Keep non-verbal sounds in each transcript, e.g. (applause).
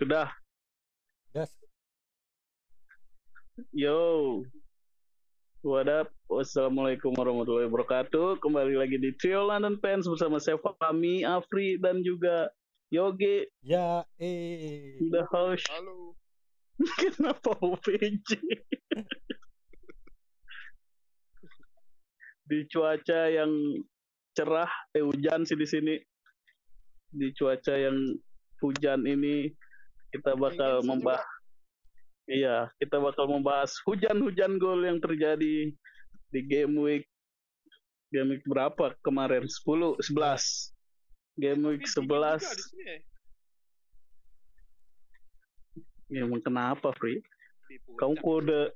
Sudah. Gas. Yo. What up? Wassalamualaikum warahmatullahi wabarakatuh. Kembali lagi di Trio London Fans bersama saya Fahmi, Afri, dan juga Yogi, Ya, eh. the host. Halo. (laughs) Kenapa OPJ? (laughs) di cuaca yang cerah, eh hujan sih di sini. Di cuaca yang hujan ini kita bakal Dingin sih membahas Iya, kita bakal membahas hujan-hujan gol yang terjadi di game week game week berapa kemarin? 10, 11. Game week Tapi dingin 11. juga di sini ya. Ya, emang kenapa, Fri? Kamu kode.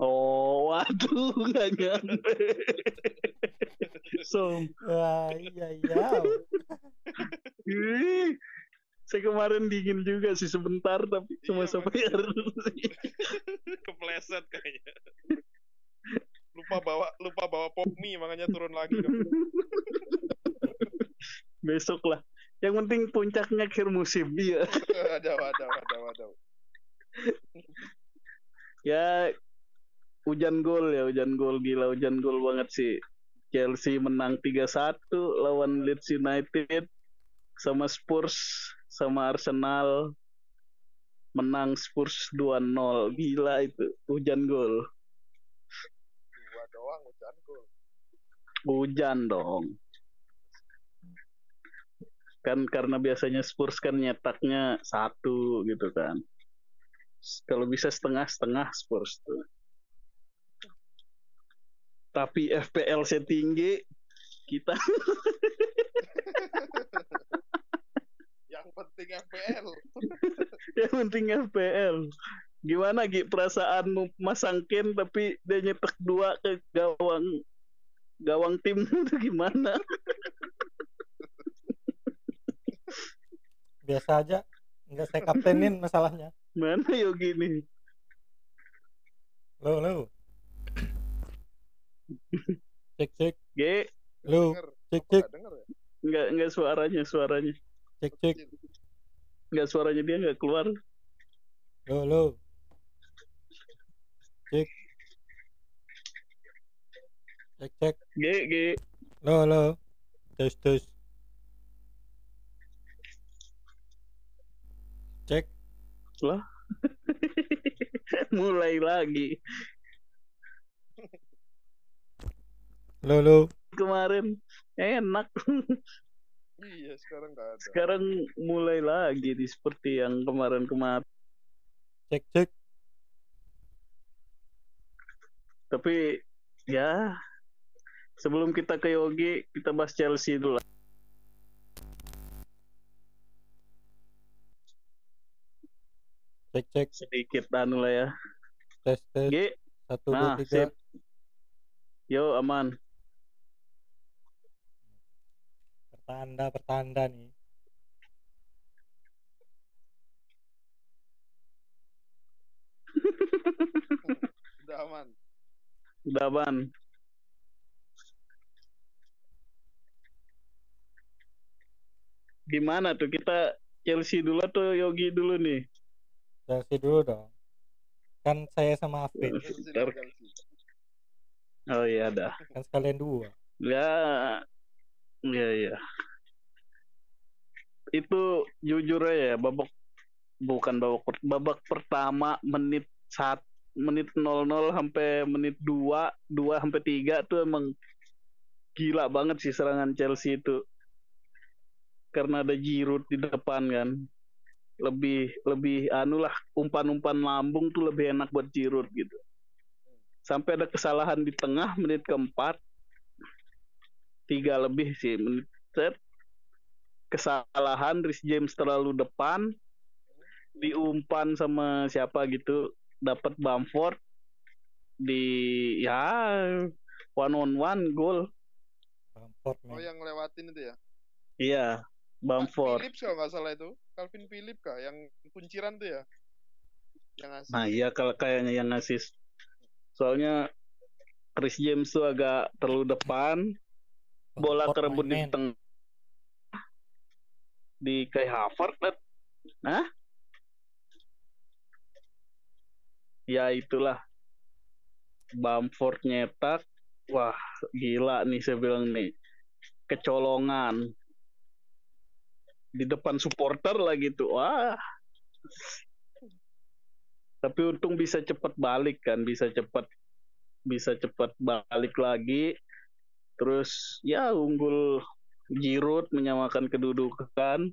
Oh, waduh, nggak nyampe. (laughs) so, Wah, iya iya. Saya kemarin dingin juga sih sebentar, tapi cuma Iya, sampai hari (laughs) Kepleset kayaknya. Lupa bawa lupa bawa pop mie makanya turun lagi dong. besok lah. Yang penting puncaknya akhir musim dia. (laughs) ada ada ada ada. Ya, hujan gol ya, hujan gol gila, hujan gol banget sih. Chelsea menang 3-1 lawan Leeds United sama Spurs sama Arsenal menang Spurs 2-0. Gila itu, hujan gol. Dua doang hujan gol. Hujan dong. Kan karena biasanya Spurs kan nyetaknya satu gitu kan. Kalau bisa setengah-setengah Spurs tuh. Tapi FPL saya tinggi, kita (laughs) Yang penting FPL. (laughs) yang penting FPL. Gimana Gi perasaanmu masang Ken tapi dia nyetak dua ke gawang gawang tim itu gimana? (laughs) Biasa aja. Enggak saya kaptenin masalahnya. Mana Yogi nih? Lo, lo. (laughs) Cek, cek. G, Lo, Denger. cek, cek. nggak denger ya? enggak enggak suaranya, suaranya. Cek, cek. Enggak suaranya dia enggak keluar. Lo, lo. Cek. Cek, cek. G, G. Lo, lo. Tes, tes. Cek. (laughs) Mulai lagi. Lo, lo. Kemarin enak. (laughs) Iya sekarang nggak ada. Sekarang mulai lagi di seperti yang kemarin-kemarin. Cek, cek. Tapi ya sebelum kita ke Yogi, kita bahas Chelsea dulu. Cek, cek. Sedikit anu lah ya. Tes, tes. G, Satu, nah, dua, tiga. sip. Yo aman. Pertanda, pertanda nih. (laughs) Udah aman. Udah aman. Gimana tuh kita Chelsea dulu atau Yogi dulu nih? Chelsea dulu dong. Kan saya sama Chelsea. Oh iya dah. Kan sekalian dua. Ya, ya ya. Itu jujur ya, babak bukan babak babak pertama menit saat menit 00 sampai menit 2, 2 sampai 3 tuh emang gila banget sih serangan Chelsea itu. Karena ada Giroud di depan kan. Lebih lebih anu lah umpan-umpan lambung tuh lebih enak buat Giroud gitu. Sampai ada kesalahan di tengah menit keempat tiga lebih sih menit set kesalahan Rhys James terlalu depan diumpan sama siapa gitu dapat Bamford di ya one on one gol Bamford Oh yang ngelewatin itu ya? iya Bamford Philips kalau nggak salah itu. Calvin Phillips kah? Yang kunciran tuh ya? Yang asli. nah iya kalau kayaknya yang ngasih soalnya Rhys James tuh agak terlalu depan bola terebut di tengah di kayak Harvard nah ya itulah. Bamford nyetak. Wah gila nih saya bilang nih. Kecolongan. Di depan supporter lah gitu. Wah. Tapi untung bisa cepat balik kan. Bisa cepat bisa cepat balik lagi terus ya unggul Giroud menyamakan kedudukan.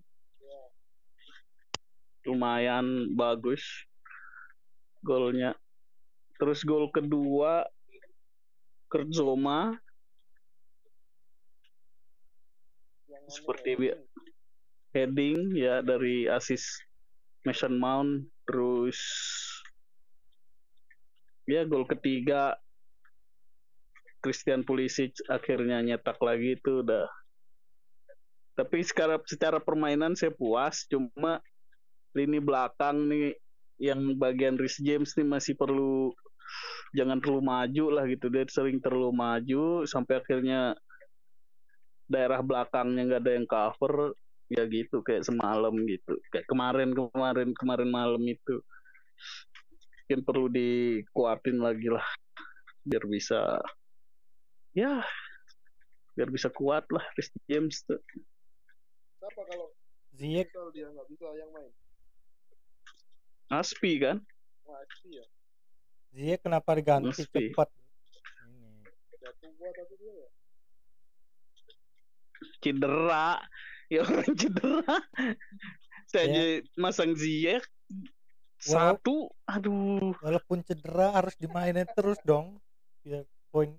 Lumayan bagus golnya. Terus gol kedua anu Seperti heading ya dari asis Mason Mount. Terus ya gol ketiga Christian Pulisic akhirnya nyetak lagi itu udah. Tapi secara secara permainan saya puas cuma lini belakang nih yang bagian Rhys James nih masih perlu jangan terlalu maju lah gitu. Dia sering terlalu maju sampai akhirnya daerah belakangnya nggak ada yang cover ya gitu kayak semalam gitu. Kayak kemarin kemarin kemarin malam itu. Mungkin perlu dikuatin lagi lah biar bisa ya biar bisa kuat lah Rhys James tuh. Siapa kalau Ziyech misal dia nggak bisa yang main? Aspi kan? Wah, itu ya. Ziyech kenapa diganti Mesti. cepat? Ya. cedera. Ya orang (laughs) cedera. Saya Ya. aja masang Ziyech satu. Aduh. walaupun cedera harus dimainin terus dong. Biar poin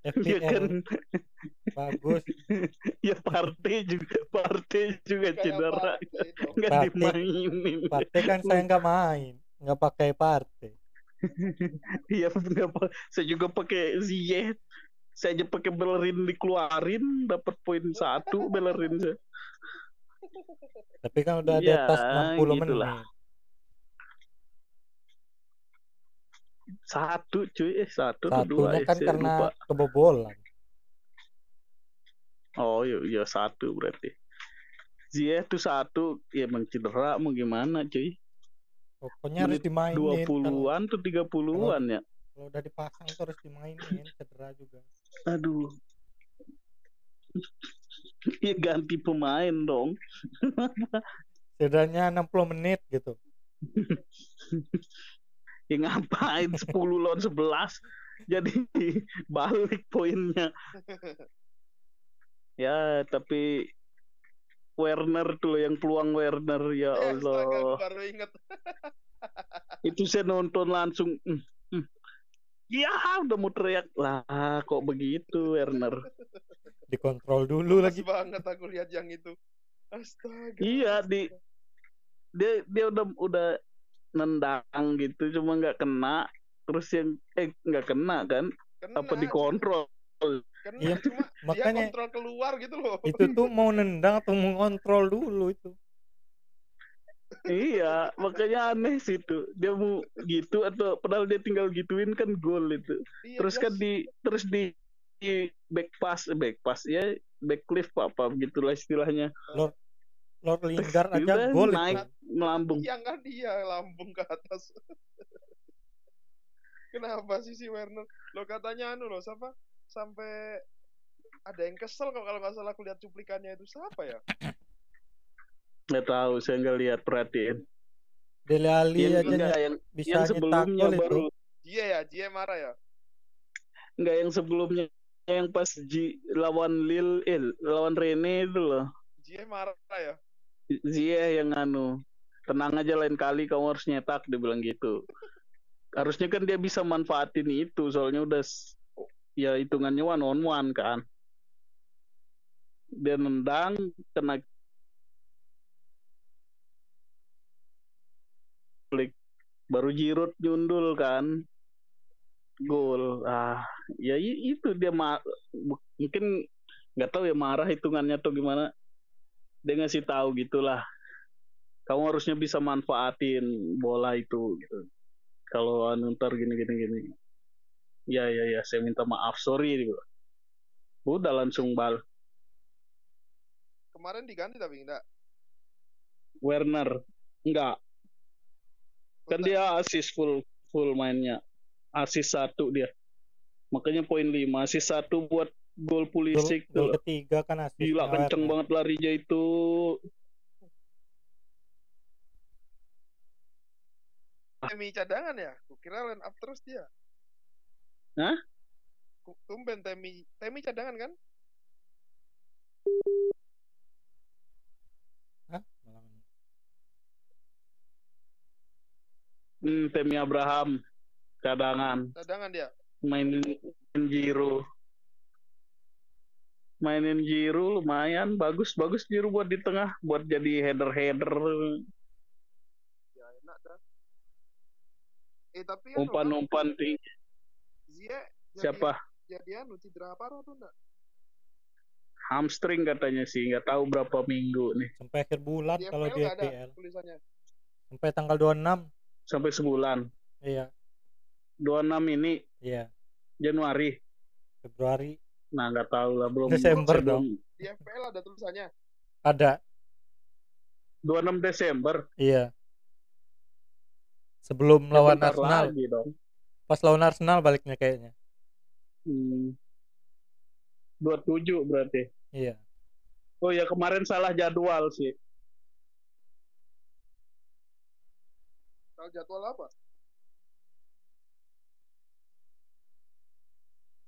ya FPL kan bagus ya partai juga partai juga Kayak cedera Partey dong. nggak Partey. dimainin partai kan saya nggak main nggak pakai partai (laughs) Iya. Saya juga pakai Ziyech. Saya aja pakai Bellerin dikeluarin dapat poin satu Bellerin saya. tapi kan udah di Ya, atas 60 gitulah. menit Satu cuy, eh satu atau dua kan saya karena lupa. kebobolan Oh iya, iya satu berarti. Ziyech tuh satu, ya emang cedera mau gimana cuy. pokoknya harus dimainin Dua puluhan tuh tiga puluhan ya. kalau udah dipasang tuh harus dimainin cedera juga Aduh. Ya ganti pemain dong. (laughs) cederanya 60 menit gitu (laughs) ya ngapain 10 lawan 11 jadi balik poinnya (laughs) ya tapi Werner tuh loh yang peluang Werner ya Eh, astaga, Allah baru inget. (laughs) itu saya nonton langsung "Hmm, hmm." ya udah mau teriak lah kok begitu Werner (laughs) dikontrol dulu Pas lagi banget aku lihat yang itu. Astaga. Iya, di- dia dia udah udah nendang gitu cuma nggak kena. Terus yang eh nggak kena kan? Kena, apa dikontrol? Kena, Iya, cuma makanya- dia kontrol keluar gitu loh. itu tuh mau nendang atau mau ngontrol dulu itu. Iya makanya aneh sih itu. Dia mau gitu atau padahal dia tinggal gituin kan gol itu. Iya, terus kan di terus di, di back pass eh, back pass ya back cliff apa apa begitulah istilahnya. Lord Lingard aja gol naik melambung yang kan dia lambung ke atas. (laughs) Kenapa sih si Werner? Lo katanya anu loh, siapa? Sampai ada yang kesel kok kalau nggak salah aku lihat cuplikannya itu siapa ya? nggak tahu saya nggak lihat perhatiin Dele Ali yang aja enggak yang bisa yang sebelumnya gol itu baru Dia ya, dia marah ya. nggak yang sebelumnya yang pas G, lawan Lil eh, lawan Rene itu loh Dia marah ya. Ziyeh yang anu tenang aja lain kali kamu harus nyetak dia bilang gitu. Harusnya kan dia bisa manfaatin itu soalnya udah ya hitungannya one on one kan. Dia nendang kena klik baru Giroud nyundul kan. Gol ah ya itu dia mungkin nggak tahu ya marah hitungannya atau gimana dia ngasih tahu gitulah kamu harusnya bisa manfaatin bola itu gitu kalau anu ntar gini gini gini ya ya ya saya minta maaf sorry gitu. udah langsung bal Kemarin diganti tapi enggak. Werner enggak kan dia asis full full mainnya. Asis satu dia. Makanya poin 5. Asis satu buat gol Gol, Pulisic gol tuh. ketiga kan asisnya Gila kenceng Werner. banget larinya itu. Temi cadangan ya? Kukira line up terus dia. Hah? Tumben Temi Temi cadangan kan? Hah? Hmm, Temi Abraham cadangan Cadangan dia. mainin mainin Giroud. Mainin Giroud lumayan bagus bagus Giroud buat di tengah buat jadi header header Ya enak dah. Eh tapi anu kan, umpan umpan tinggi. Jadi, Siapa? Jadi anu cedera parah tuh enggak? Hamstring katanya sih nggak tahu berapa minggu nih Sampai akhir bulan Di kalau di FPL. tulisannya. Sampai tanggal 26. sampai sebulan. Iya, 26 ini iya. Januari. Februari Nah nggak tahu lah belum. Desember belum- Di FPL ada tulisannya. ada. 26 Desember. Iya. Sebelum Ya, lawan Arsenal. lagi dong. Pas lawan Arsenal baliknya kayaknya. Hmm. 27 berarti. Iya. Oh ya kemarin salah jadwal sih. Kalau jadwal apa?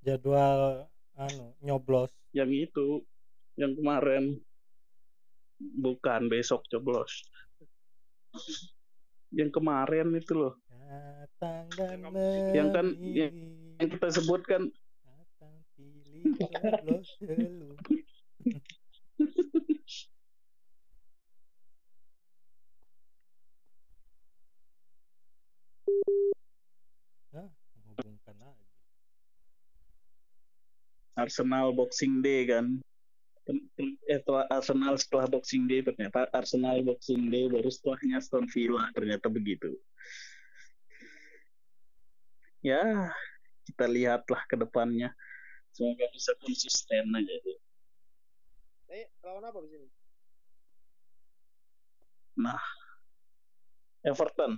Jadwal anu nyoblos. Yang itu yang kemarin bukan besok coblos. Yang kemarin itu loh. Yang kan memilih. Yang kita sebutkan Arsenal Boxing Day kan. Eh, setelah Arsenal setelah Boxing Day ternyata Arsenal Boxing Day baru setelahnya Aston Villa ternyata begitu. Ya, kita lihatlah ke depannya. Semoga bisa konsisten aja. sih. Eh, lawan apa di sini? Everton.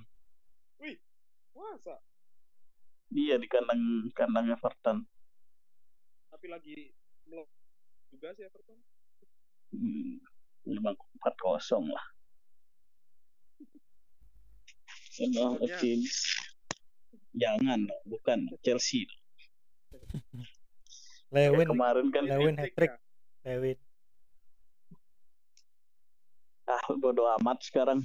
Masa? Iya di kandang kandang Everton. Tapi lagi melok juga sih Everton. Hmm, memang 4-0 lah. (laughs) Optimis. Jangan, dong, bukan Chelsea. (laughs) Lewin, kemarin kan Lewin Hat-trick hat-trick. Lewin. ah bodo amat sekarang.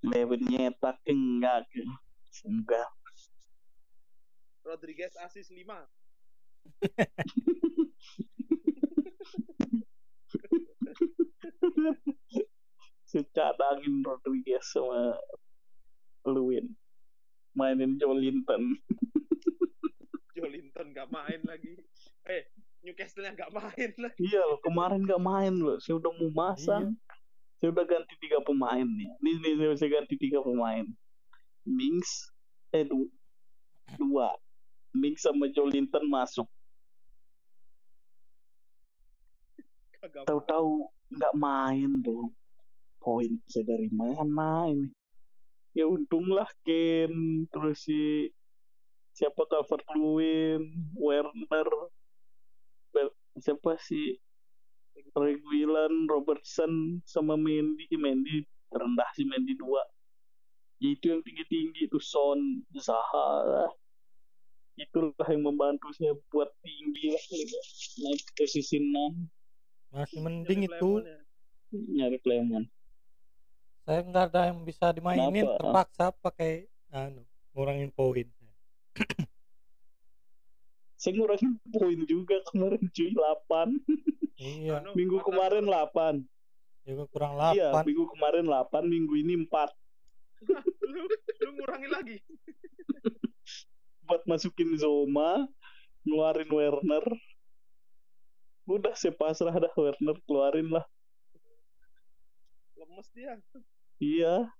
Lewin nyetak enggak. Enggak. ya. Rodriguez asis 5. Secadangin Rodriguez sama Lewin. Mainin Jolinton. (laughs) Jolinton gak main lagi. Eh, Newcastle-nya gak main lagi. Iya loh, kemarin nggak main loh. Saya udah mau masang. Saya udah ganti tiga pemain nih. Ini nih saya bisa ganti tiga pemain. Mings, eh du- dua. Mings sama Jolinton masuk. Tahu-tahu nggak main tuh. Poin saya dari mana ini? Ya untunglah Ken, terus si siapa Calvert Lewin, Werner, siapa si Reguilan, Robertson, sama Mendy. Mendy terendah si Mendy dua. Ya, itu yang tinggi-tinggi itu Son, Zaha. Itulah yang membantu saya buat tinggi lah naik posisi 6 Masih Nyari mending itu. Clement ya. nyari Clement. Saya nggak ada yang bisa dimainin. Kenapa? Terpaksa pakai anu ngurangin poin. (clears throat) Saya ngurangin poin juga kemarin cuy 8. Iya, (laughs) Anu, Minggu warna kemarin 8. juga kurang Iya, 8. minggu kemarin 8, minggu ini 4. (laughs) lu, lu ngurangi lagi. (laughs) Buat masukin Zoma, ngeluarin Werner. Udah saya pasrah dah Werner keluarin lah. Lemes dia. Iya.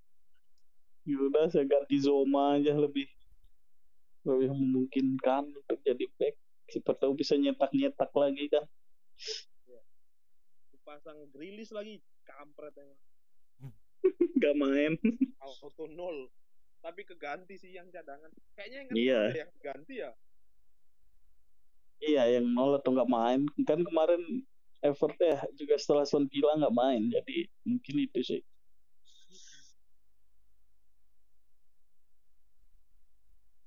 Yaudah saya ganti Zoma aja lebih lebih memungkinkan untuk jadi back. Siapa tahu bisa nyetak-nyetak lagi kan. Dipasang Grilis lagi. Kampret emang. (laughs) Gak main. Auto nol. tapi keganti sih yang cadangan. Kayaknya yang Iya. yang ganti ya. Iya, yang nol atau nggak main. Kan kemarin Everton ya juga setelah Son Villa nggak main. Jadi mungkin itu sih.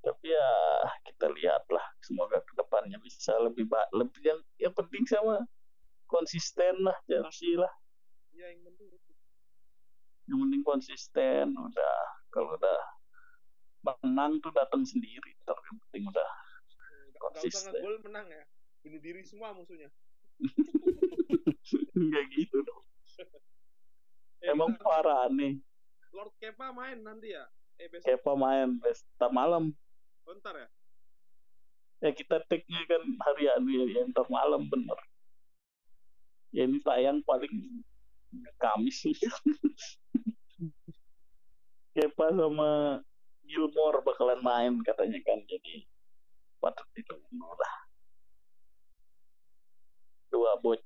Tapi ya kita lihatlah. Semoga ke depannya bisa lebih baik. Lebih yang yang penting sama konsisten lah Chelsea lah. Iya yang penting itu. Yang penting konsisten. Udah kalau udah menang tuh datang sendiri. Ntar yang penting udah Konsisten. ngegol menang ya. Bunuh diri semua musuhnya. (laughs) nggak gitu dong. (laughs) Eh, Emang parah nih. Lord Kepa main nanti ya? Eh besok Kepa main besok malam. bentar ya? ya kita take-nya kan hari ini ya ntar malam bener ya ini tayang paling Kamis sih (laughs) Kepa sama Gilmore bakalan main katanya kan jadi patut ditunggu lah. Dua bot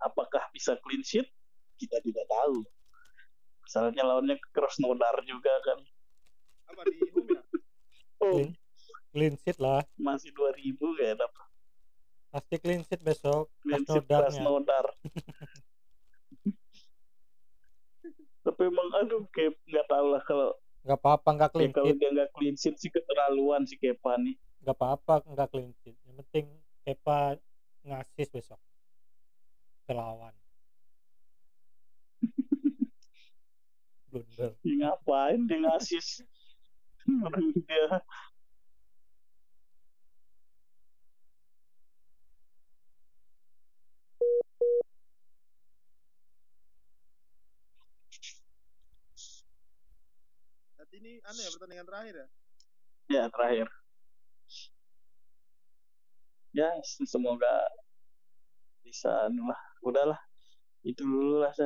apakah bisa clean sheet? Kita tidak tahu. Misalnya lawannya Krasnodar juga kan. Apa di home ya? oh. Clean, clean sheet lah. Masih 2000 kayak dapat pasti clean sheet besok clean sheet. Krasnodar. (laughs) Tapi emang aduh kayak nggak tahu lah kalau nggak apa-apa nggak ya, clean kalau sheet dia nggak clean sheet sih keterlaluan si Kepa nih. nggak apa-apa nggak clean sheet. Yang penting Kepa ngasis besok. Ke lawan (laughs) blunder. Dia ngapain dia ngasis (laughs) Orang dia ini aneh ya pertandingan terakhir ya? ya terakhir. Ya semoga bisa anu lah. Udahlah itu dulu lah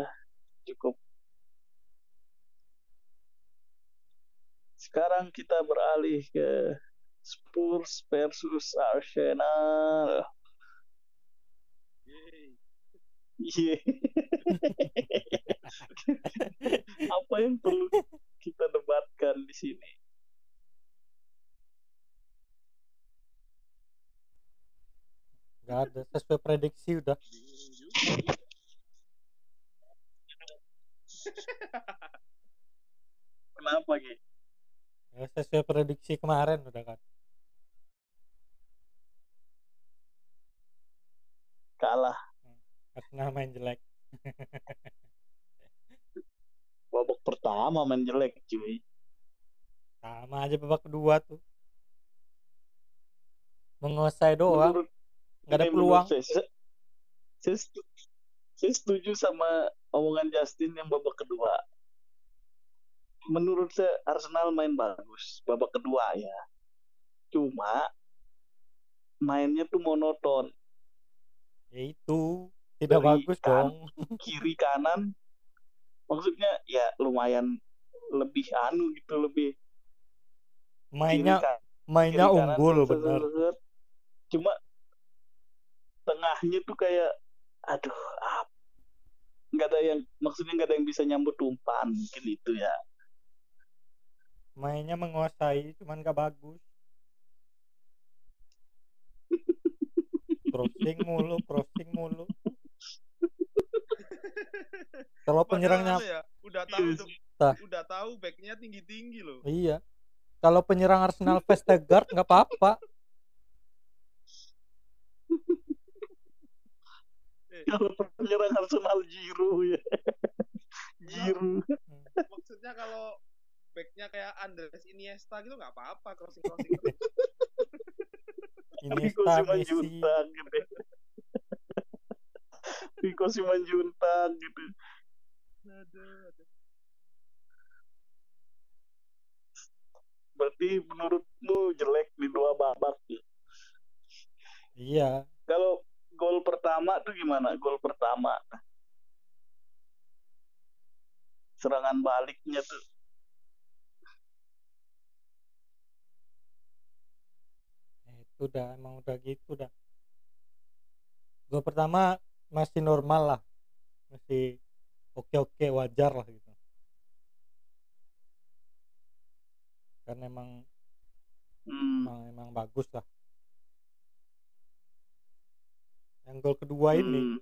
cukup. Sekarang kita beralih ke Spurs versus Arsenal. Iya. (laughs) Apa yang perlu kita debatkan di sini? nggak ada sesuai prediksi udah. Kenapa gitu? ya, sesuai prediksi kemarin udah kan Kalah Arsenal main jelek (laughs) babak pertama main jelek cuy. sama aja babak kedua tuh mengosai doang Menurut nggak ada peluang Saya, saya, saya saya setuju sama omongan Justin yang babak kedua. Menurut saya Arsenal main bagus babak kedua ya. Cuma mainnya tuh monoton. ya itu tidak Dari bagus kan- dong Kiri kanan maksudnya ya lumayan lebih anu gitu lebih mainnya kiri, mainnya kiri unggul bener. set, set. Cuma tengahnya tuh kayak aduh apa nggak ada yang maksudnya nggak ada yang bisa nyambut umpan mungkin itu ya. Mainnya menguasai cuman gak bagus. (laughs) Crossing mulu crossing mulu kalau penyerangnya ya, udah tahu Iya tuh, udah tahu backnya tinggi tinggi loh. iya. Kalau penyerang Arsenal Vestergaard nggak apa-apa. Kalau penyerang Arsenal Giroud ya. Giroud. Maksudnya kalau backnya kayak Andres Iniesta gitu nggak apa-apa crossing crossing. Iniesta Messi. gitu (laughs) Vico Simanjuntak gitu. Berarti menurutmu jelek di dua babak ya? iya. Kalau gol pertama tuh gimana? Gol pertama. Serangan baliknya tuh. Itu udah emang udah gitu dah. Gol pertama masih normal lah masih oke oke wajar lah gitu kan emang Hmm. emang, emang bagus lah yang gol kedua ini Hmm.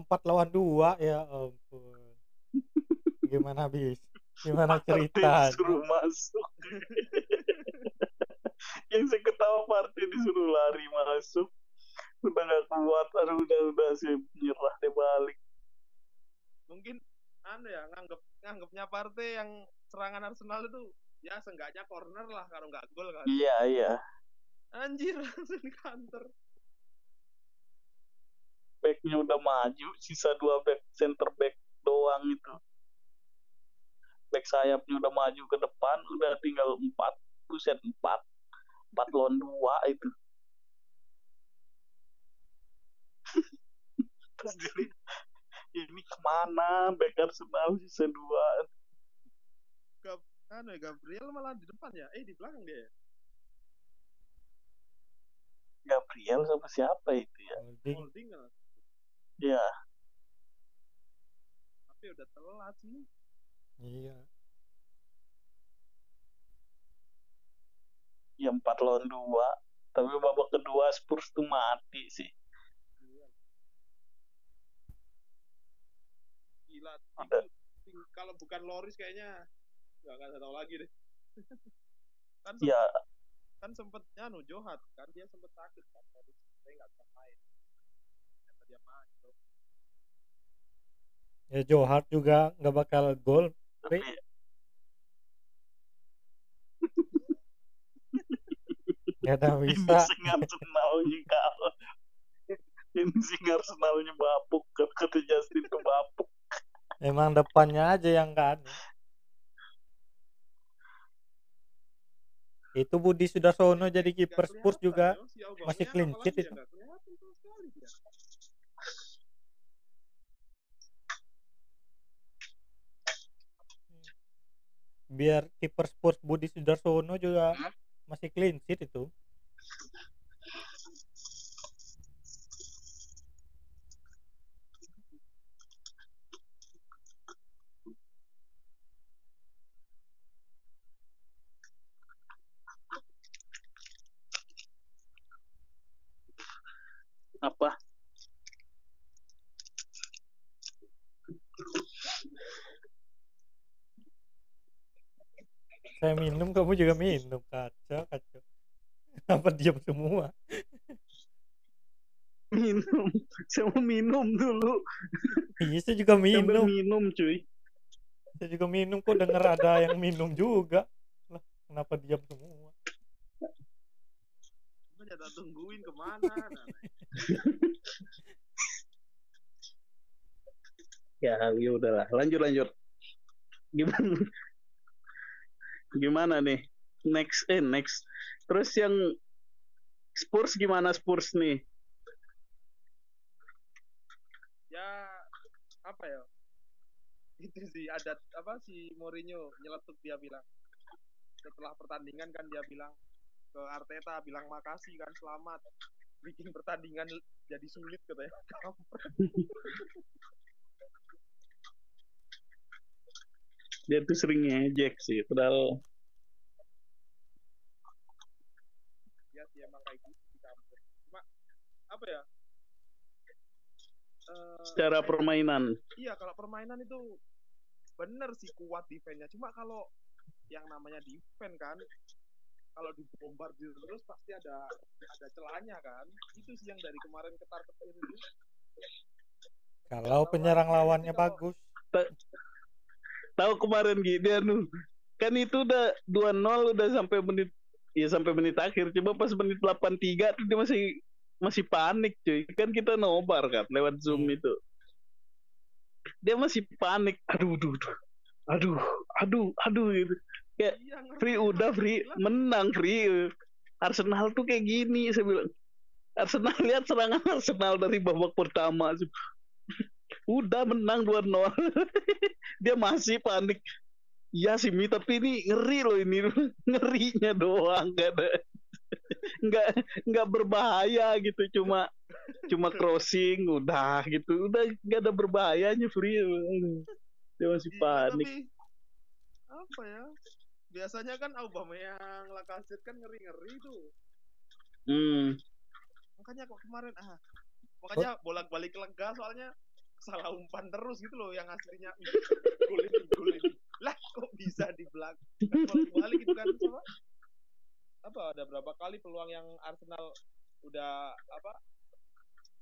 empat lawan dua ya ampun gimana habis gimana Partey ceritanya disuruh masuk. (laughs) Yang saya ketawa Partey disuruh lari masuk. Udah kuat, aduh udah udah sih nyerah deh balik. Mungkin anu ya nganggep nganggepnya partai yang serangan Arsenal itu ya seenggaknya corner lah kalau nggak gol kan. Iya iya. Anjir (laughs) langsung di counter. Backnya udah maju, sisa dua back center back doang itu. Back sayapnya udah maju ke depan, udah tinggal empat, buset empat, empat lawan dua itu. (laughs) Terus jadi ini ke mana back Arsenal sisa dua Anu ya Gabriel malah di depan ya. Eh di belakang dia ya. Gabriel sama siapa itu ya? Holding Holding kan. Ya, Tapi udah telat sih. iya ya empat lawan dua. Tapi babak kedua Spurs tuh mati sih. Gila. Itu, kalau bukan Loris kayaknya nggak nggak tahu lagi deh. (laughs) kan Ya, sempet, kan sempet anu Johat kan dia sempet sakit kan Loris saya nggak bisa main. Ternyata dia main. tuh. ya Joe Hart juga nggak bakal gol tapi (laughs) nggak ada ini bisa sing Arsenalnya kalah. Ini Arsenalnya bapuk. Kan kata Justin tuh bapuk. Emang depannya aja yang nggak anu itu Budi Sudarsono jadi Nggak kiper Spurs juga. Si Aubameyang masih clean sheet ya, itu. biar kiper Spurs Budi Sudarsono juga masih clean sheet itu Apa? saya minum kamu juga minum kacau kacau apa diam semua Minum. Saya mau minum dulu. iya saya juga Sambil minum minum cuy. saya juga minum kok denger ada yang minum juga lah kenapa diam semua Cuma jatah tungguin ke mana. Nah, Ya, ya udahlah. Lanjut lanjut. Gimana? Gimana nih? Next eh next. Terus yang Spurs gimana Spurs nih? ya apa ya itu sih ada apa si Mourinho nyeletuk dia bilang setelah pertandingan kan dia bilang ke Arteta bilang makasih kan selamat bikin pertandingan jadi sulit katanya (laughs) Dia tuh sering ngejek sih. Padahal ya sih emang kayak gitu di kampus cuma apa ya Eh, secara permainan. iya kalau permainan itu bener sih kuat defense-nya cuma kalau yang namanya defense kan kalau dibombardir terus pasti ada ada celahnya kan itu sih yang dari kemarin ketar ketir itu kalau penyerang lawannya bagus Tahu kemarin gini anu. Kan itu udah 2-0 udah sampai menit ya sampai menit akhir. Coba pas menit 83 tuh dia masih masih panik cuy. Kan kita nobar kan lewat Zoom Hmm. itu. Dia masih panik. Aduh, aduh, aduh. Aduh, aduh, aduh gitu. Kayak iya Free udah free menang free. Arsenal tuh kayak gini saya bilang. Arsenal (laughs) lihat serangan Arsenal dari babak pertama. Udah menang 2-0. (laughs) Dia masih panik. Iya sih Mi, tapi ini ngeri loh ini. (laughs) Ngerinya doang gak ada. Nggak nggak berbahaya gitu cuma cuma crossing udah gitu udah nggak ada berbahayanya free dia masih Iya, panik tapi apa ya biasanya kan Aubameyang Lacazette kan ngeri-ngeri tuh. Hmm. makanya kok kemarin ah makanya bolak-balik lega soalnya. Salah umpan terus gitu loh yang aslinya. (laughs) "Ih, gol ini gol ini lah kok bisa di belakang balik gitu kan sama apa ada berapa kali peluang yang Arsenal udah apa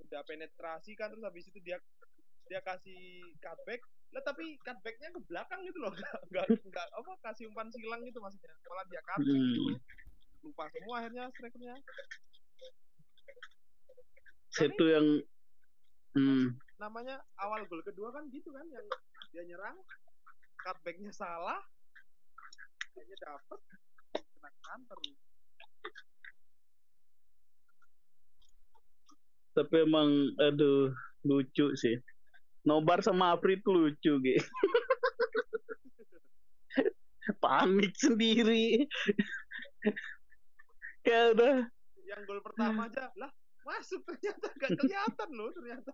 udah penetrasi kan terus habis itu dia dia kasih cutback lah tapi cutbacknya ke belakang gitu loh (laughs) nggak nggak apa kasih umpan silang gitu maksudnya malah dia gitu Hmm. loh. lupa semua akhirnya strikernya Itu yang hmm. namanya awal gol kedua kan gitu kan yang dia nyerang cutbacknya salah kayaknya dapet kena counter tapi emang aduh lucu sih. Nobar sama Afri itu lucu gitu. (laughs) Panik sendiri. Kayak udah yang gol pertama aja lah masuk ternyata gak kelihatan loh ternyata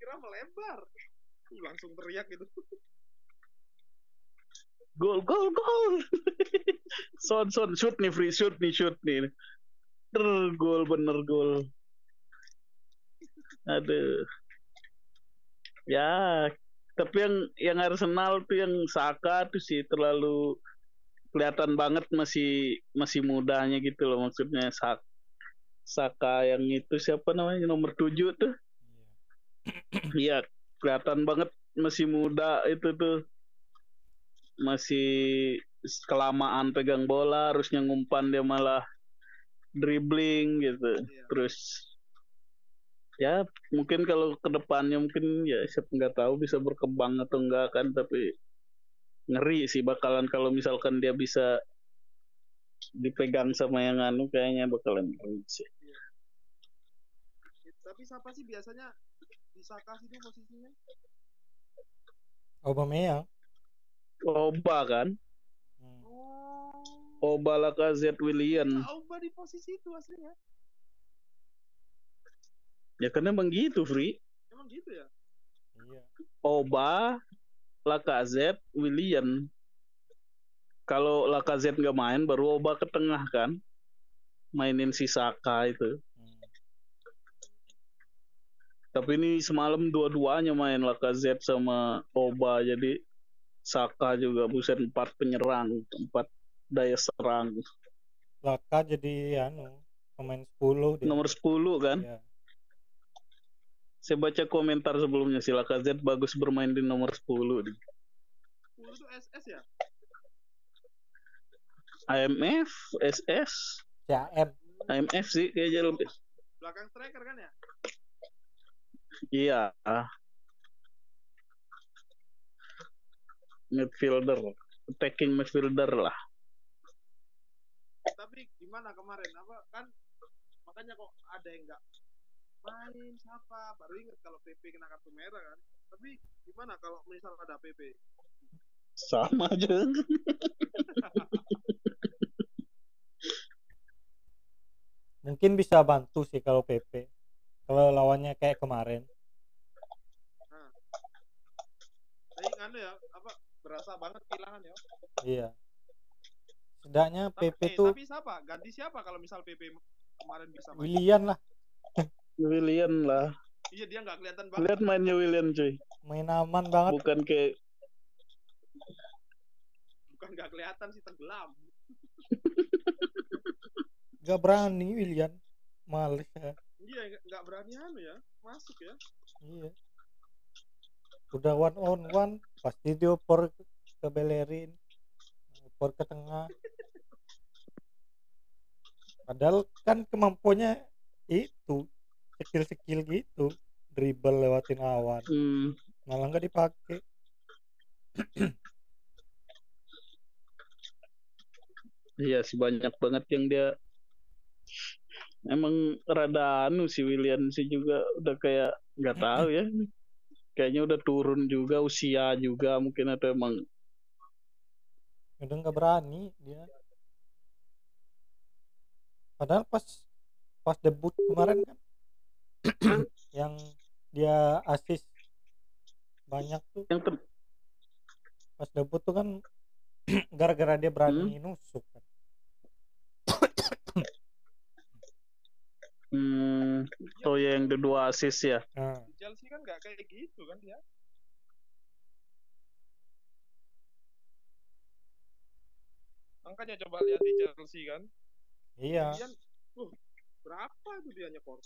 kira melebar langsung teriak gitu gol gol gol. son son shoot nih free shoot nih shoot nih. Ter gol bener gol. Aduh. Ya, tapi yang yang Arsenal tuh yang Saka tuh sih terlalu kelihatan banget masih masih mudanya gitu loh maksudnya Saka Saka yang itu siapa namanya nomor 7 tuh Iya. Iya, kelihatan banget masih muda itu tuh. Masih kelamaan pegang bola, harusnya ngumpan dia malah dribbling gitu. Iya. Terus ya mungkin kalau ke depannya mungkin ya siapa nggak tahu bisa berkembang atau enggak kan tapi ngeri sih bakalan kalau misalkan dia bisa dipegang sama yang anu kayaknya bakalan ngeri sih. tapi siapa sih biasanya bisa kasih tuh posisinya Aubameyang. Oba kan? Hmm. oh Oba Lacazette William. Auba di posisi itu aslinya Ya kan emang gitu, Free. emang gitu ya Iya. Oba, Lacazette, William. Kalau Lacazette nggak main, baru Oba ke tengah kan. Mainin si Saka itu. Hmm. Tapi ini semalam dua-duanya main Lacazette sama Oba. Jadi Saka juga buset empat penyerang, empat daya serang. Laka jadi anu pemain 10 dia. Nomor 10 kan. Iya. Saya baca komentar sebelumnya si Lacazette bagus bermain di nomor 10. di SS ya IMF, SS, CAM. IMF sih kayaknya lebih. belakang striker kan ya Iya. Midfielder, attacking midfielder lah. tapi gimana kemarin apa kan makanya kok ada yang nggak main siapa baru inget kalau PP kena kartu merah kan tapi gimana kalau misal ada PP Sama aja. Mungkin bisa bantu sih kalau PP. Kalau lawannya kayak kemarin. tapi anu ya apa berasa banget kehilangan ya Iya. Setidaknya tapi, PP eh, tuh tapi siapa ganti siapa kalau misal PP kemarin bisa main William lah William lah. iya dia nggak kelihatan banget Lihat mainnya William cuy. main aman banget. Bukan kayak bukan nggak kelihatan sih tenggelam (laughs) Gak berani William. Males ya. iya nggak- nggak berani anu ya masuk ya Iya. Udah one on one pasti dioper ke Bellerin. Oper ke tengah. Padahal kan kemampuannya itu skill-skill gitu dribble lewatin lawan hmm, malah nggak dipakai. Iya sih banyak banget yang dia emang rada anu si William sih juga udah kayak nggak tahu ya. Kayaknya udah turun juga usia juga mungkin atau emang udah nggak berani dia. Padahal pas pas debut kemarin kan (clears throat) yang dia asis banyak tuh yang ter- pas debut tuh kan (clears throat) gara-gara dia berani nusuk kan (clears throat) Hmm, oh ya yang kedua asis ya. nah, Di Chelsea kan nggak kayak gitu kan dia. Makanya coba lihat di Chelsea kan. iya Kemudian, uh, berapa itu dia nyekor?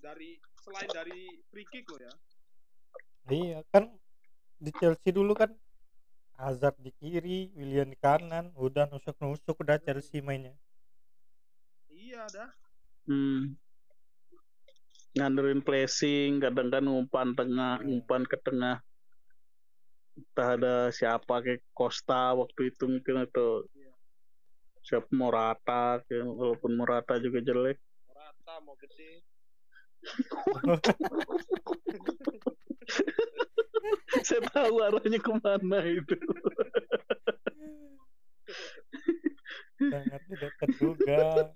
Dari selain dari free kick loh ya. iya kan di Chelsea dulu kan Hazard di kiri William di kanan udah nusuk-nusuk udah Chelsea mainnya Iya dah. Hmm. Ngandelin pressing, kadang kan umpan tengah, Hmm. umpan ke tengah. Entah ada siapa kayak Costa waktu itu mungkin atau Iya. siapa Morata, kayak- walaupun Morata juga jelek. Rata mau gede. (laughs) Saya tahu arahnya ke mana itu. sangat tidak terduga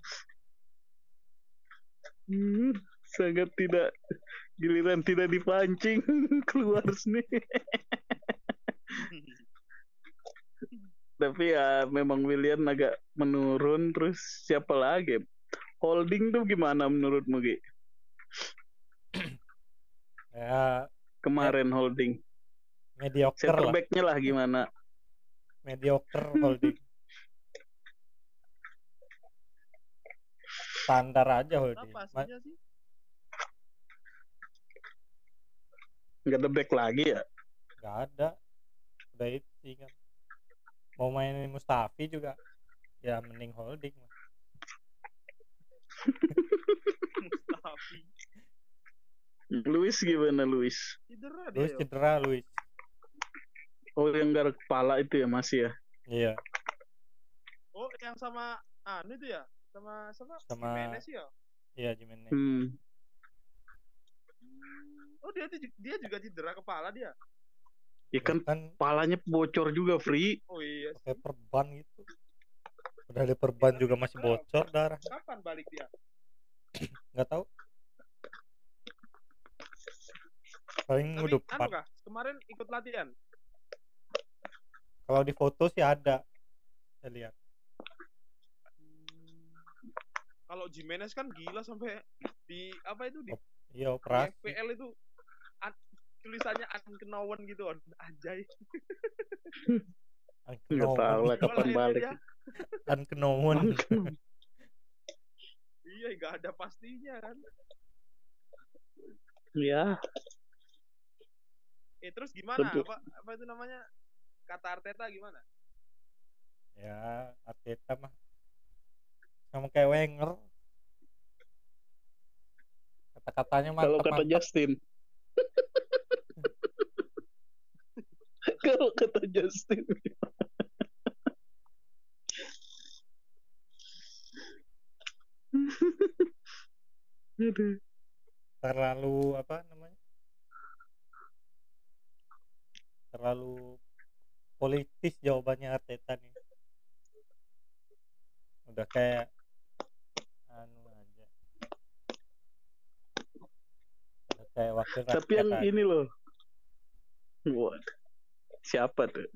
Hmm, sangat tidak giliran tidak dipancing (laughs) keluar sini. Tapi ya memang William agak menurun terus siapa lagi? Holding tuh gimana menurutmu Gi? (clears throat) ya Kemarin holding. mediocre Center lah back-nya lah gimana? mediocre (laughs) holding standar aja holding? Nggak ada back lagi ya? nggak ada udah itu kan mau mainin Mustafi juga ya mending holding lah. (laughs) Mustafi. Luis gimana Luis? Cedera dia. Luis yo. cedera Luis Oh yang garuk kepala itu ya masih ya? iya Oh, yang sama anu itu ya? Sama sama Sama- Jimenez ya? iya Jimenez Hmm. Oh, dia tuh- dia juga cedera kepala dia. Ya kan kan kepalanya bocor juga Free. Oh iya. pakai perban gitu udah ada perban juga masih bocor darah Kapan balik dia? nggak tahu paling Tapi anu depan kah? Kemarin ikut latihan. kalau di foto sih ada saya lihat Kalau Jimenez kan gila sampai di apa itu di, iya di operasi FPL itu an- tulisannya unknown gitu on. Anjay. (laughs) Nggak tahu lah kapan akhirnya balik. kan kenowen (laughs) Iya, nggak ada pastinya kan. Ya, Eh terus gimana? Tentu. Apa apa itu namanya? Kata Arteta gimana? ya Arteta mah sama kayak Wenger kata-katanya kalau mantap kata Justin. (laughs) kalau kata Justin. Terlalu apa namanya terlalu politis jawabannya Arteta nih udah kayak anu aja udah kayak wakil Tapi rakyat yang aja. ini loh. Wah, siapa tuh?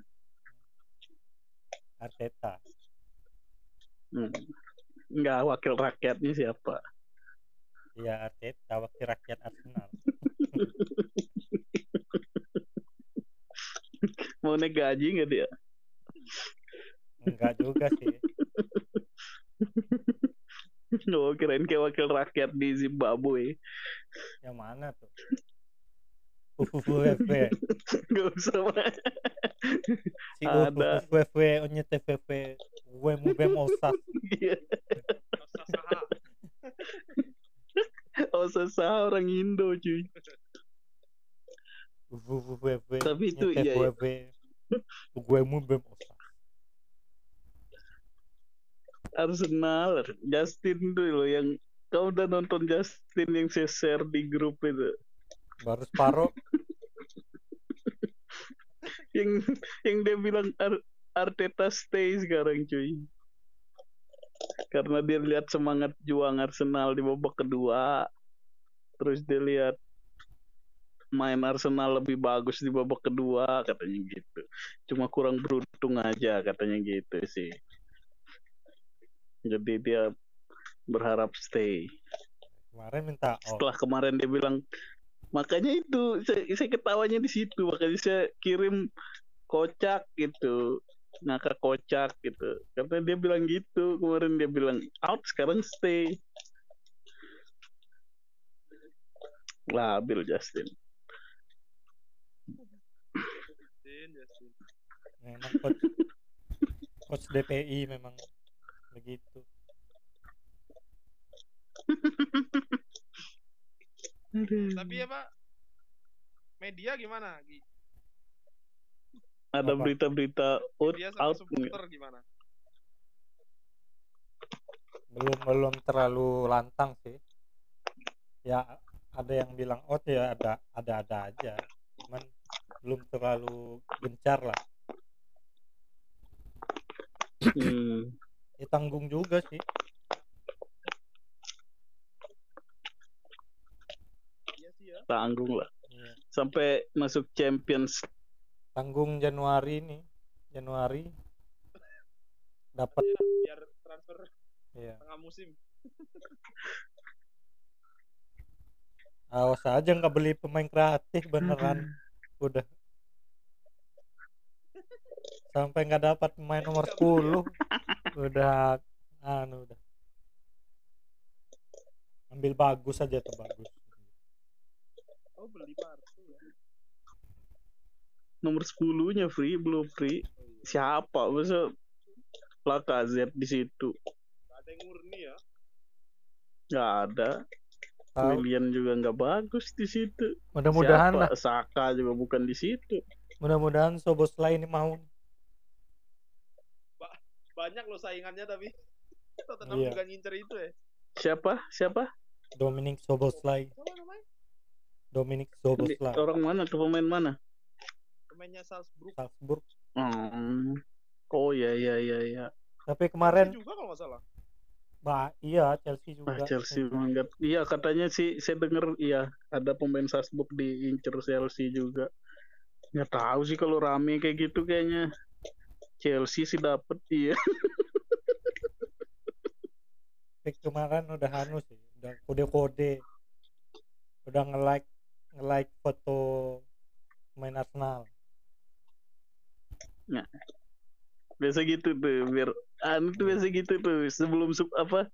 Arteta Hmm. Enggak, wakil rakyatnya siapa? ya Arteta wakil rakyat Arsenal (laughs) Mau naik gaji nggak dia? enggak juga sih (laughs) Oh, kirain kayak wakil rakyat di Zimbabwe. yang mana tuh UFUFW (laughs) Gak usah, Pak. si Ada. UFUFW onye TVV Wemu Bem Osas sesah orang Indo, cuy. UFUFW Tapi itu iya, iya. Wemu Bem Arsenal, Justin tuh loh yang kau udah nonton Justin yang saya share di grup itu. baru separuh (laughs) Yang yang dia bilang Ar- Arteta stay sekarang, cuy. Karena dia lihat semangat juang Arsenal di babak kedua. Terus dia lihat main Arsenal lebih bagus di babak kedua katanya gitu. Cuma kurang beruntung aja katanya gitu sih. Jadi dia berharap stay. kemarin minta oh Setelah kemarin dia bilang makanya itu saya, saya ketawanya di situ makanya saya kirim kocak gitu ngakak kocak gitu karena dia bilang gitu kemarin dia bilang out sekarang stay labil Justin Justin, Justin. memang coach coach DPI memang begitu Tapi ya Pak, media gimana? Gi? ada berita-berita out out supporter gimana? belum belum terlalu lantang sih ya ada yang bilang out ya ada ada ada aja belum terlalu gencar lah. Hmm. ya tanggung juga sih. Iya sih ya. tanggung lah. Iya. sampai masuk Champions. Tanggung Januari nih Januari. Dapat. Ya, biar transfer ya tengah musim. (laughs) awas aja nggak beli pemain kreatif beneran udah. Sampai nggak dapat pemain nomor 10 udah anu udah. Ambil bagus aja tuh bagus. Oh beli ya. nomor 10 nya free belum free siapa? Masa Lacazette di situ? Nggak ada yang murni ya. nggak ada William juga nggak bagus di situ mudah-mudahan lah? Saka juga bukan di situ mudah-mudahan Soboslai ini mau Banyak loh saingannya tapi Tottenham Iya. juga ngincer itu ya. siapa siapa Dominic Soboslai? Dominic Soboslai orang mana tuh pemain mana Pemainnya Salzburg. Salzburg Hmm. oh ya ya ya ya tapi kemarin Chelsea juga kalau nggak salah. Bah iya Chelsea juga. Ah, Chelsea manggat iya katanya sih saya dengar iya ada pemain Salzburg diincer Chelsea juga. Nggak tahu sih kalau rame kayak gitu kayaknya. Chelsea sih dapet iya. Tapi kemarin udah anu sih udah kode-kode. Udah nge-like nge-like foto main Arsenal biasa gitu tuh biar anu tuh biasa gitu tuh sebelum sub apa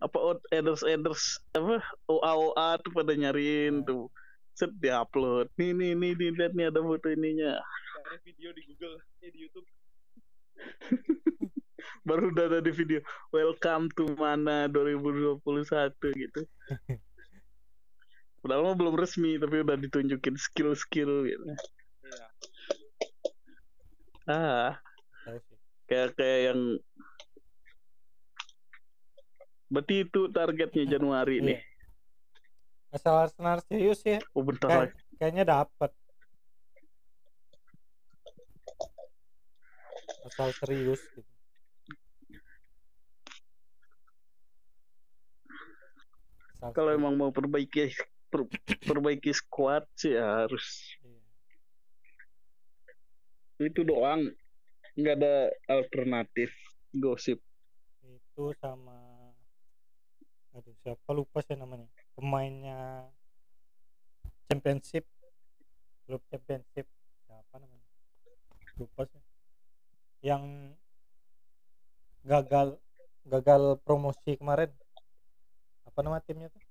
apa out eders eders apa OA OA tuh pada nyariin tuh set di upload nih nih nih nih lihat nih ada foto ininya Cari video di Google, eh di YouTube. (laughs) baru udah ada di video welcome to mana 2021 gitu (laughs) Padahal mah belum resmi tapi udah ditunjukin skill-skill gitu. Iya. Ah, kayak kayak yang Berarti itu targetnya Januari Iya. nih. asal Arsenal serius ya Oh bentar kayak, lagi. kayaknya dapat asal serius gitu Kalau emang mau perbaiki per- perbaiki squad sih harus iya. itu doang. Nggak ada alternatif gosip. itu sama aduh siapa lupa saya namanya pemainnya championship klub championship siapa namanya lupa sih yang gagal gagal promosi kemarin apa nama timnya tuh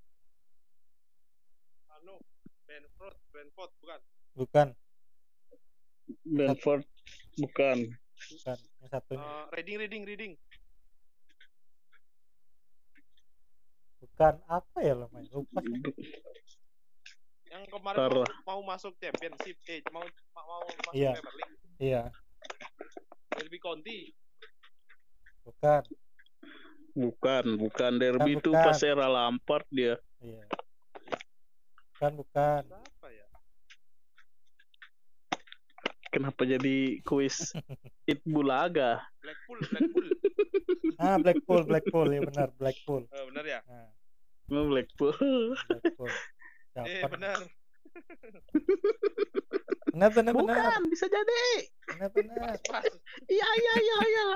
Anu, Brentford, Brentford bukan. bukan Brentford bukan. Bukan yang satunya Eh, reading, reading, reading. bukan apa ya namanya lupa Yang kemarin mau, mau masuk Championship, eh mau mau, mau masuk Iya. Premier League. iya Derby County. bukan Bukan, bukan derby itu bukan. pas era Lampard dia. iya bukan bukan Siapa ya? Kenapa jadi kuis It Bulaga? Blackpool, Blackpool. (laughs) ah Blackpool Blackpool ya benar Blackpool Eh, benar ya? nah, Oh, Blackpool. Blackpool (laughs) Eh, siapa benar. (laughs) Benar benar benar. Bukan, bisa jadi. Benar benar. Pas, pas. Iya, iya, iya, iya.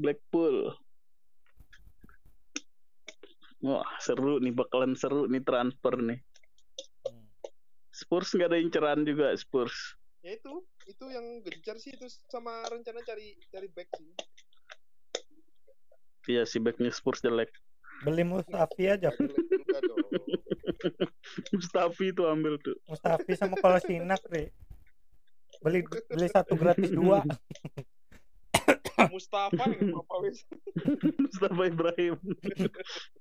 Blackpool. Wah, seru nih, bakalan seru nih transfer nih. Spurs nggak ada inceran juga, Spurs. Ya itu, itu yang gencar sih itu sama rencana cari cari back sih. Iya, si backnya Spurs jelek. Beli Mustafi aja. (laughs) Mustafi itu ambil tuh. Mustafi sama Kolasinak, Ri. Beli beli satu gratis (laughs) dua. Mustafa yang apa wes? (laughs) Mustafa Ibrahim.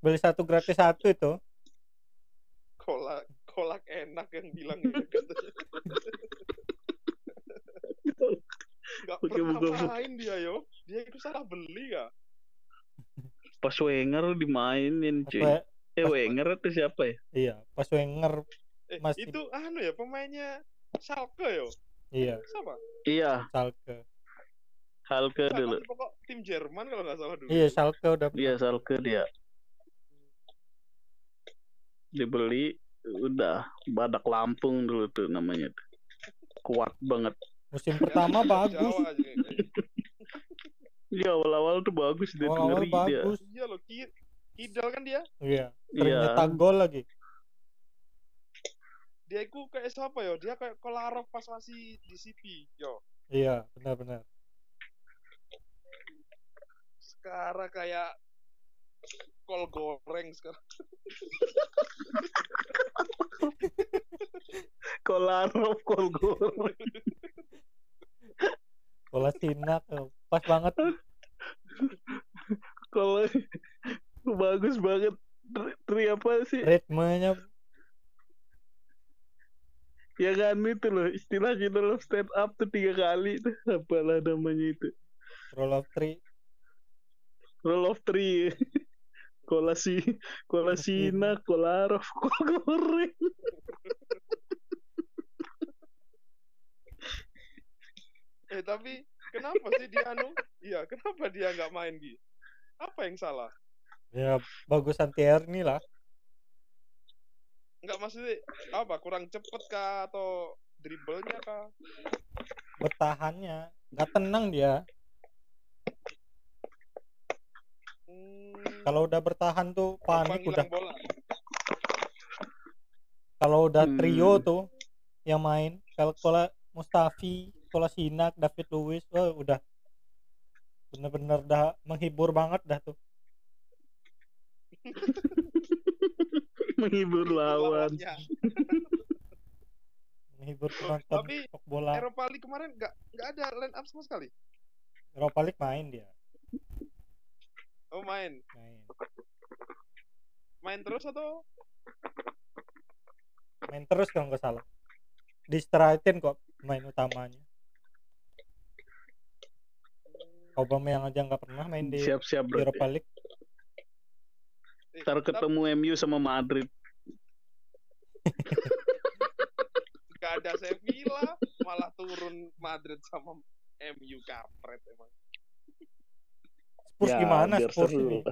Beli satu gratis satu itu. Kolak kolak enak yang bilang gitu katanya. Gak Oke, pernah buka-buka. main dia yo. Dia itu salah beli ya. Pas Wenger dimainin, cuy. We- Eh, Wenger atau siapa ya? iya, pas Wenger Eh, Masih- itu anu ya pemainnya Schalke yo. iya, Siapa? Iya, Schalke. Halke Schalke dulu. tuh pokok tim Jerman kalau nggak salah dulu. Iya, Schalke udah Iya, Salke dia. Dibeli, udah badak Lampung dulu tuh namanya tuh. Kuat banget. musim Ya, pertama bagus. Iya, awal-awal tuh bagus dia ngeri dia. bagus. Iya Ki- Kidal kan dia. Iya, sering Iya. nyetak gol lagi. Dia itu kayak siapa yo? Dia kayak Kolarov pas masih di City, yo. Iya, benar-benar. Sekarang kayak kol goreng sekarang. (laughs) Kolarov, kol goreng. Kolasinak eh, pas banget. (laughs) Kalau bagus banget. Tri, tri apa sih? Ritmenya Ya kan itu loh, istilah kita loh stand up tuh tiga kali tuh. Apalah namanya itu. roll of three. Roll of three. (laughs) Kolasi, Kolasina, Kolarov, kol (laughs) goreng. Eh tapi kenapa sih dia anu? Iya, kenapa dia nggak main Gi? Apa yang salah? Ya bagusan Tierney lah. Nggak maksudnya apa? Kurang cepet kah atau dribblenya kah? Bertahannya nggak tenang dia. Hmm, Kalau udah bertahan tuh panik udah. bola. Kalau udah Hmm. trio tuh yang main, kalau Kola Mustafi, Kolasinak, David Luiz, wah udah bener-bener dah menghibur banget dah tuh. (laughs) Menghibur lawan. Lawannya. (laughs) Menghibur penonton Tapi sepak bola. Eropa League kemarin nggak nggak ada line up sama sekali. Europa League main dia, Oh main, main. main terus atau? Main terus kalau nggak salah. Distraitin kok main utamanya. Aubameyang aja nggak pernah main di Siap-siap Europa berarti. League. Eh, Ntar tapi ketemu MU sama Madrid. nggak ada Sevilla, malah turun Madrid sama MU kampret emang. Spurs gimana Ya, biar Spurs seru ini? (laughs)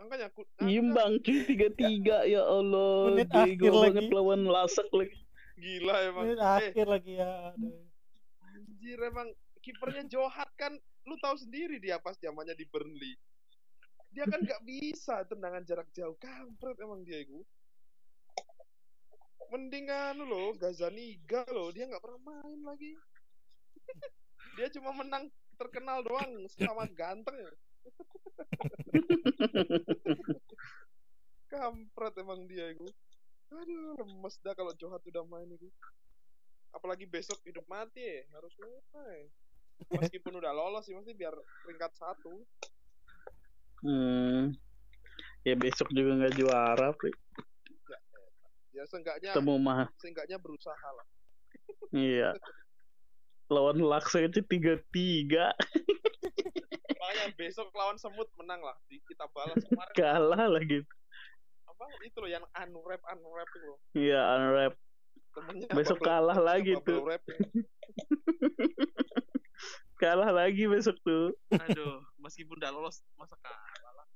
Makanya aku Imbang cuy tiga-tiga ya Allah. Menit Bego akhir banget lagi. lawan lasak lagi. gila emang. Ini Eh, akhir lagi ya. anjir emang kipernya Johat kan lu tahu sendiri dia pas zamannya di Burnley. Dia kan nggak bisa tendangan jarak jauh. Kampret emang dia itu. Mendingan lo Gazaniga lo, dia nggak pernah main lagi. (laughs) dia cuma menang terkenal doang sama ganteng. Kampret emang dia itu. Aduh, lemes dah kalau Johat udah main itu. Apalagi besok hidup mati ya, harus main. Meskipun udah lolos sih, mesti biar peringkat satu. Hmm. Ya besok juga nggak juara, Pri. Ya seenggaknya, Ketemu mah. seenggaknya berusaha lah. Iya. (laughs) Lawan Laksa itu tiga-tiga Makanya besok lawan semut menang lah. Di- Kita balas kemarin kalah lagi. apa itu loh yang unwrap unwrap itu loh. Iya, unwrap. Temennya Besok kalah lagi tuh. wrap ya. (laughs) Kalah lagi besok tuh. Aduh, meskipun udah lolos masa kalah lah.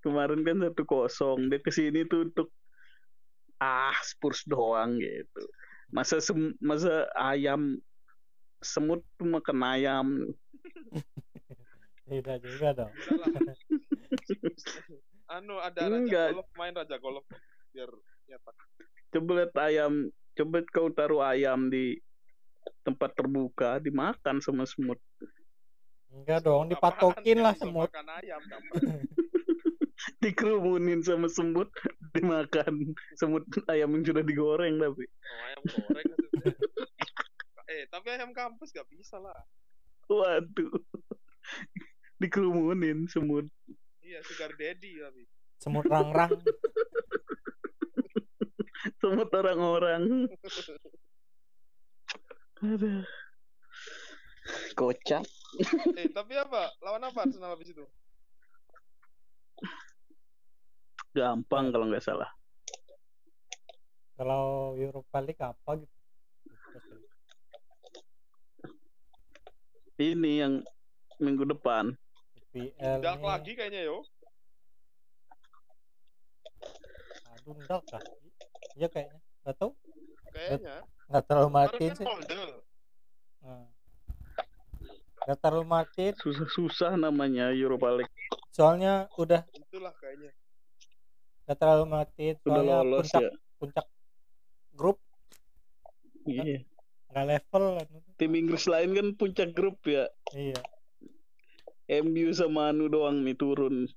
kemarin kan satu kosong dia ke sini tuh untuk ah Spurs doang gitu masa sem- masa ayam semut tuh makan ayam (laughs) Tidak juga dong. Anu ada raja Enggak. golf main raja golf biar nyetak coba lihat ayam coba kau taruh ayam di tempat terbuka dimakan sama semut Enggak dong, dipatokin lah semut. makan ayam. (laughs) dikerumunin sama semut (laughs) dimakan. Semut ayam yang sudah digoreng tapi. Oh, ayam goreng (laughs) eh tapi ayam kampus gak bisa lah. Waduh. (laughs) Dikerumunin semut. Iya sugar daddy tapi. Semut rang-rang. semut orang-orang. Aduh. kocak. Eh tapi apa? Lawan apa Arsenal habis itu gampang kalau nggak salah Kalau Europa League apa gitu? Ini yang minggu depan IPL lagi kayaknya yo Aduh, ndak kah? Iya kayaknya. Gak tau. kayaknya Nggak terlalu matiin kan sih. Nah. Nggak terlalu matiin. susah-susah namanya Europa League Soalnya udah itulah kayaknya nggak terlalu udah Soalnya lolos puncak ya. puncak grup iya. nggak level kan. tim Inggris lain kan puncak grup ya. Iya. MU sama Anu doang nih turun.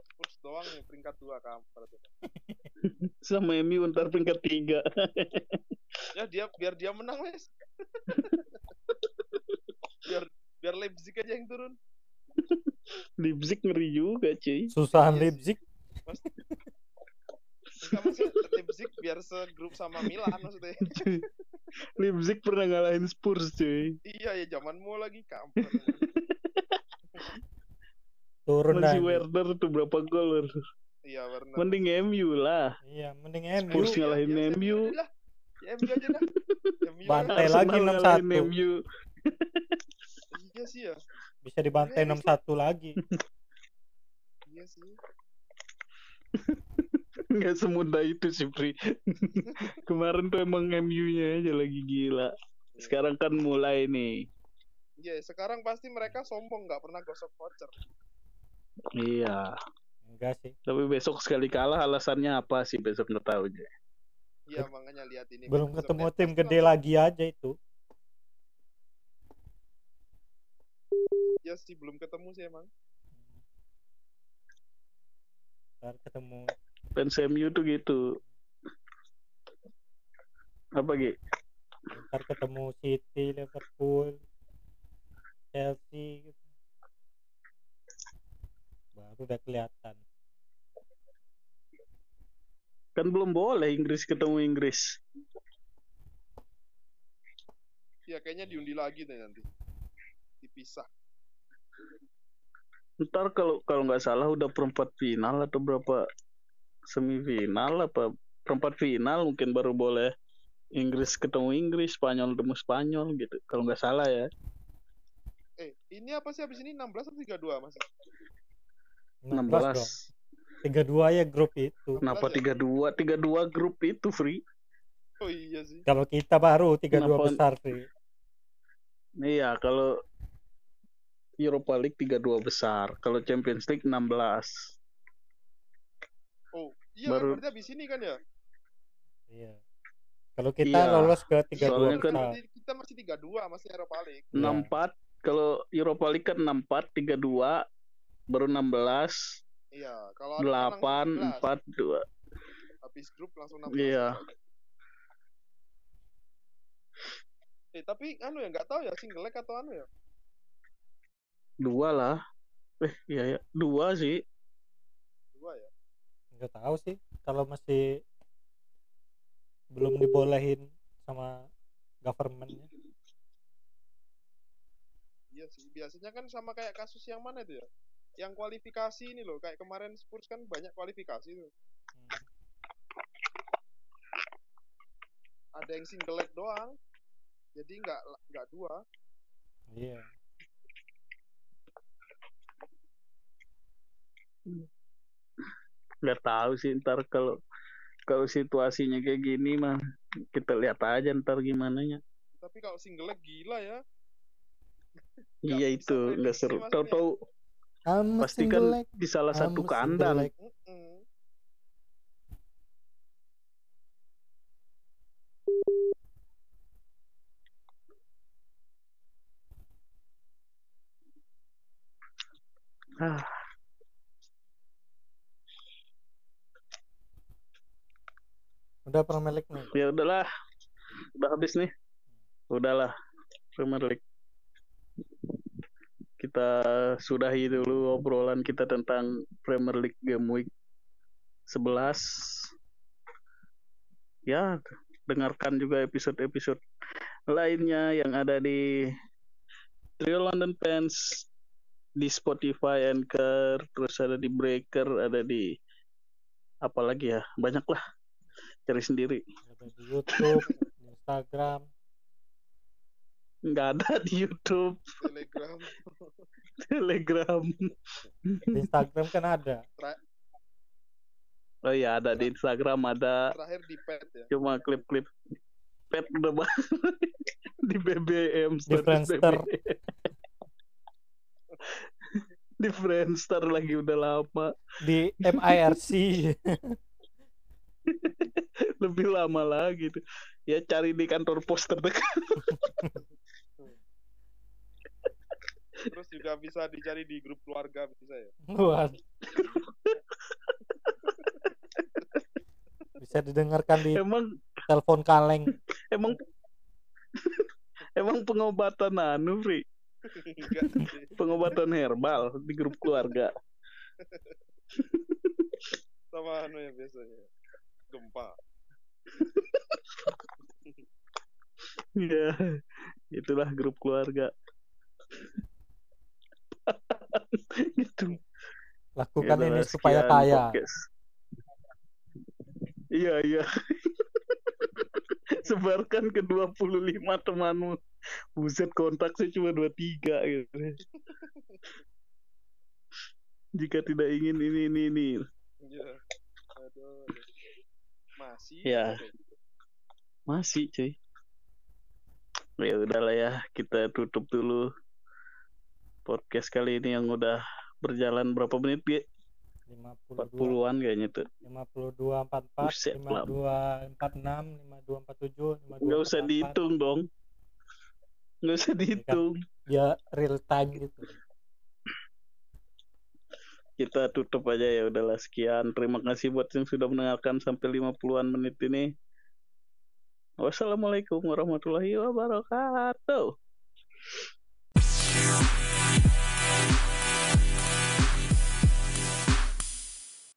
Spurs doang nih peringkat dua kampret (laughs) sama MU ntar peringkat tiga. (laughs) Ya dia biar dia menang wes. (laughs) Biar biar Leipzig aja yang turun Leipzig ngeri juga cuy Susahan sih. Leipzig. Enggak Leipzig biar segrup sama Milan maksudnya (laughs) Leipzig pernah ngalahin Spurs cuy iya ya zamanmu lagi kampret (laughs) Turun masih Werner tuh berapa gol iya Werner mending MU lah Iya, mending MU. Spurs ngalahin ya, ya, MU. aja lah. Ya, MU aja dah (laughs) MU Bantai lah. lagi Arsenal 6-1. ngalahin MU iya sih ya Bisa dibantai Iya, 6-1 lagi. (laughs) iya sih. (laughs) Nggak semudah itu sih Pri (laughs) kemarin tuh emang MU-nya aja lagi gila. Sekarang kan mulai nih. Iya sekarang pasti mereka sombong nggak pernah gosok voucher. Iya. Enggak sih. tapi besok sekali kalah alasannya apa sih? Besok nggak tahu aja. Iya makanya lihat ini. Belum ketemu tim gede lagi aja itu. Iya sih belum ketemu sih emang Ntar ketemu fans MU tuh gitu apa Gi? ntar ketemu City, Liverpool, Chelsea gitu. Baru udah kelihatan. kan belum boleh Inggris ketemu Inggris iya kayaknya diundi lagi deh nanti dipisah ntar kalau kalau nggak salah udah perempat final atau berapa semifinal apa perempat final mungkin baru boleh Inggris ketemu Inggris Spanyol ketemu Spanyol gitu. Kalau nggak salah ya. Eh ini apa sih habis ini? 16 atau 32 masih 16 16 dong. 32 ya grup itu. kenapa 16 tiga dua? tiga dua grup itu free oh iya sih. Kalau kita baru 32 Kenapa- besar sih. iya kalau Europa League tiga dua besar kalau Champions League 16 oh iya Baru- kan berarti habis ini kan ya Iya. Kalau kita Iya. lolos ke 32 Soalnya kan- kita masih 32 masih Eropa League Iya. 64 kalau Europa League kan 64 32 baru 16 iya kalau ada kan 8 langsung 11. 4 2 habis grup langsung 16 Iya. eh tapi anu ya nggak tahu ya single leg atau anu ya dua lah. Eh iya ya dua sih. Dua ya? Enggak tahu sih. Kalau masih belum dibolehin sama governmentnya. iya sih. Biasanya kan sama kayak kasus yang mana itu ya? Yang kualifikasi ini loh. Kayak kemarin Spurs kan banyak kualifikasi tuh. Hmm. ada yang single leg doang. Jadi nggak nggak dua. Iya. Nggak tahu sih ntar kalau kalau situasinya kayak gini mah kita lihat aja ntar gimana nya. Tapi kalau single gila ya. (laughs) Iya itu nggak prediksi seru. tahu-tahu pasti kan di salah I'm satu kandang leg. Mm-mm. ah, Udah Premier League nih. ya udahlah. Udah habis nih. Udahlah Premier League kita sudahi dulu obrolan kita tentang Premier League Game Week 11 ya dengarkan juga episode-episode lainnya yang ada di Trio London Fans di Spotify Anchor terus ada di Breaker ada di apa lagi ya? Banyak lah cari sendiri Ada di YouTube, di Instagram. nggak ada di YouTube Telegram. (laughs) Telegram Di Instagram kan ada. oh iya ada di Instagram ada Terakhir di pet ya. cuma klip-klip pet udah banget (laughs) di BBM Di Friendster. BBM. di Friendster lagi udah lama Di MIRC. (laughs) lebih lama lagi tuh ya cari di kantor pos terdekat Terus juga bisa dicari di grup keluarga bisa ya. Waduh. Bisa didengarkan di emang telepon kaleng. emang emang pengobatan anu Fri pengobatan herbal di grup keluarga Sama anu ya biasanya. Gempa. Ya itulah grup keluarga gitu Lakukan Ya ini supaya kaya. podcast. Iya, iya. (laughs) Sebarkan ke 25 temanmu. Buset kontak saya cuma 23 gitu. Jika tidak ingin ini ini ini. Iya. Aduh. Masih. Ya. gitu. Masih, cuy. Ya udahlah ya, kita tutup dulu podcast kali ini yang udah berjalan berapa menit, Ge? 52 40-an kayaknya tuh. 52 44 Buset, lama. 52 46 52 47 52 Nggak usah 44. dihitung dong. Nggak usah dihitung. ya real time gitu kita tutup aja ya udahlah sekian. Terima kasih buat yang sudah mendengarkan sampai 50-an menit ini. Wassalamualaikum warahmatullahi wabarakatuh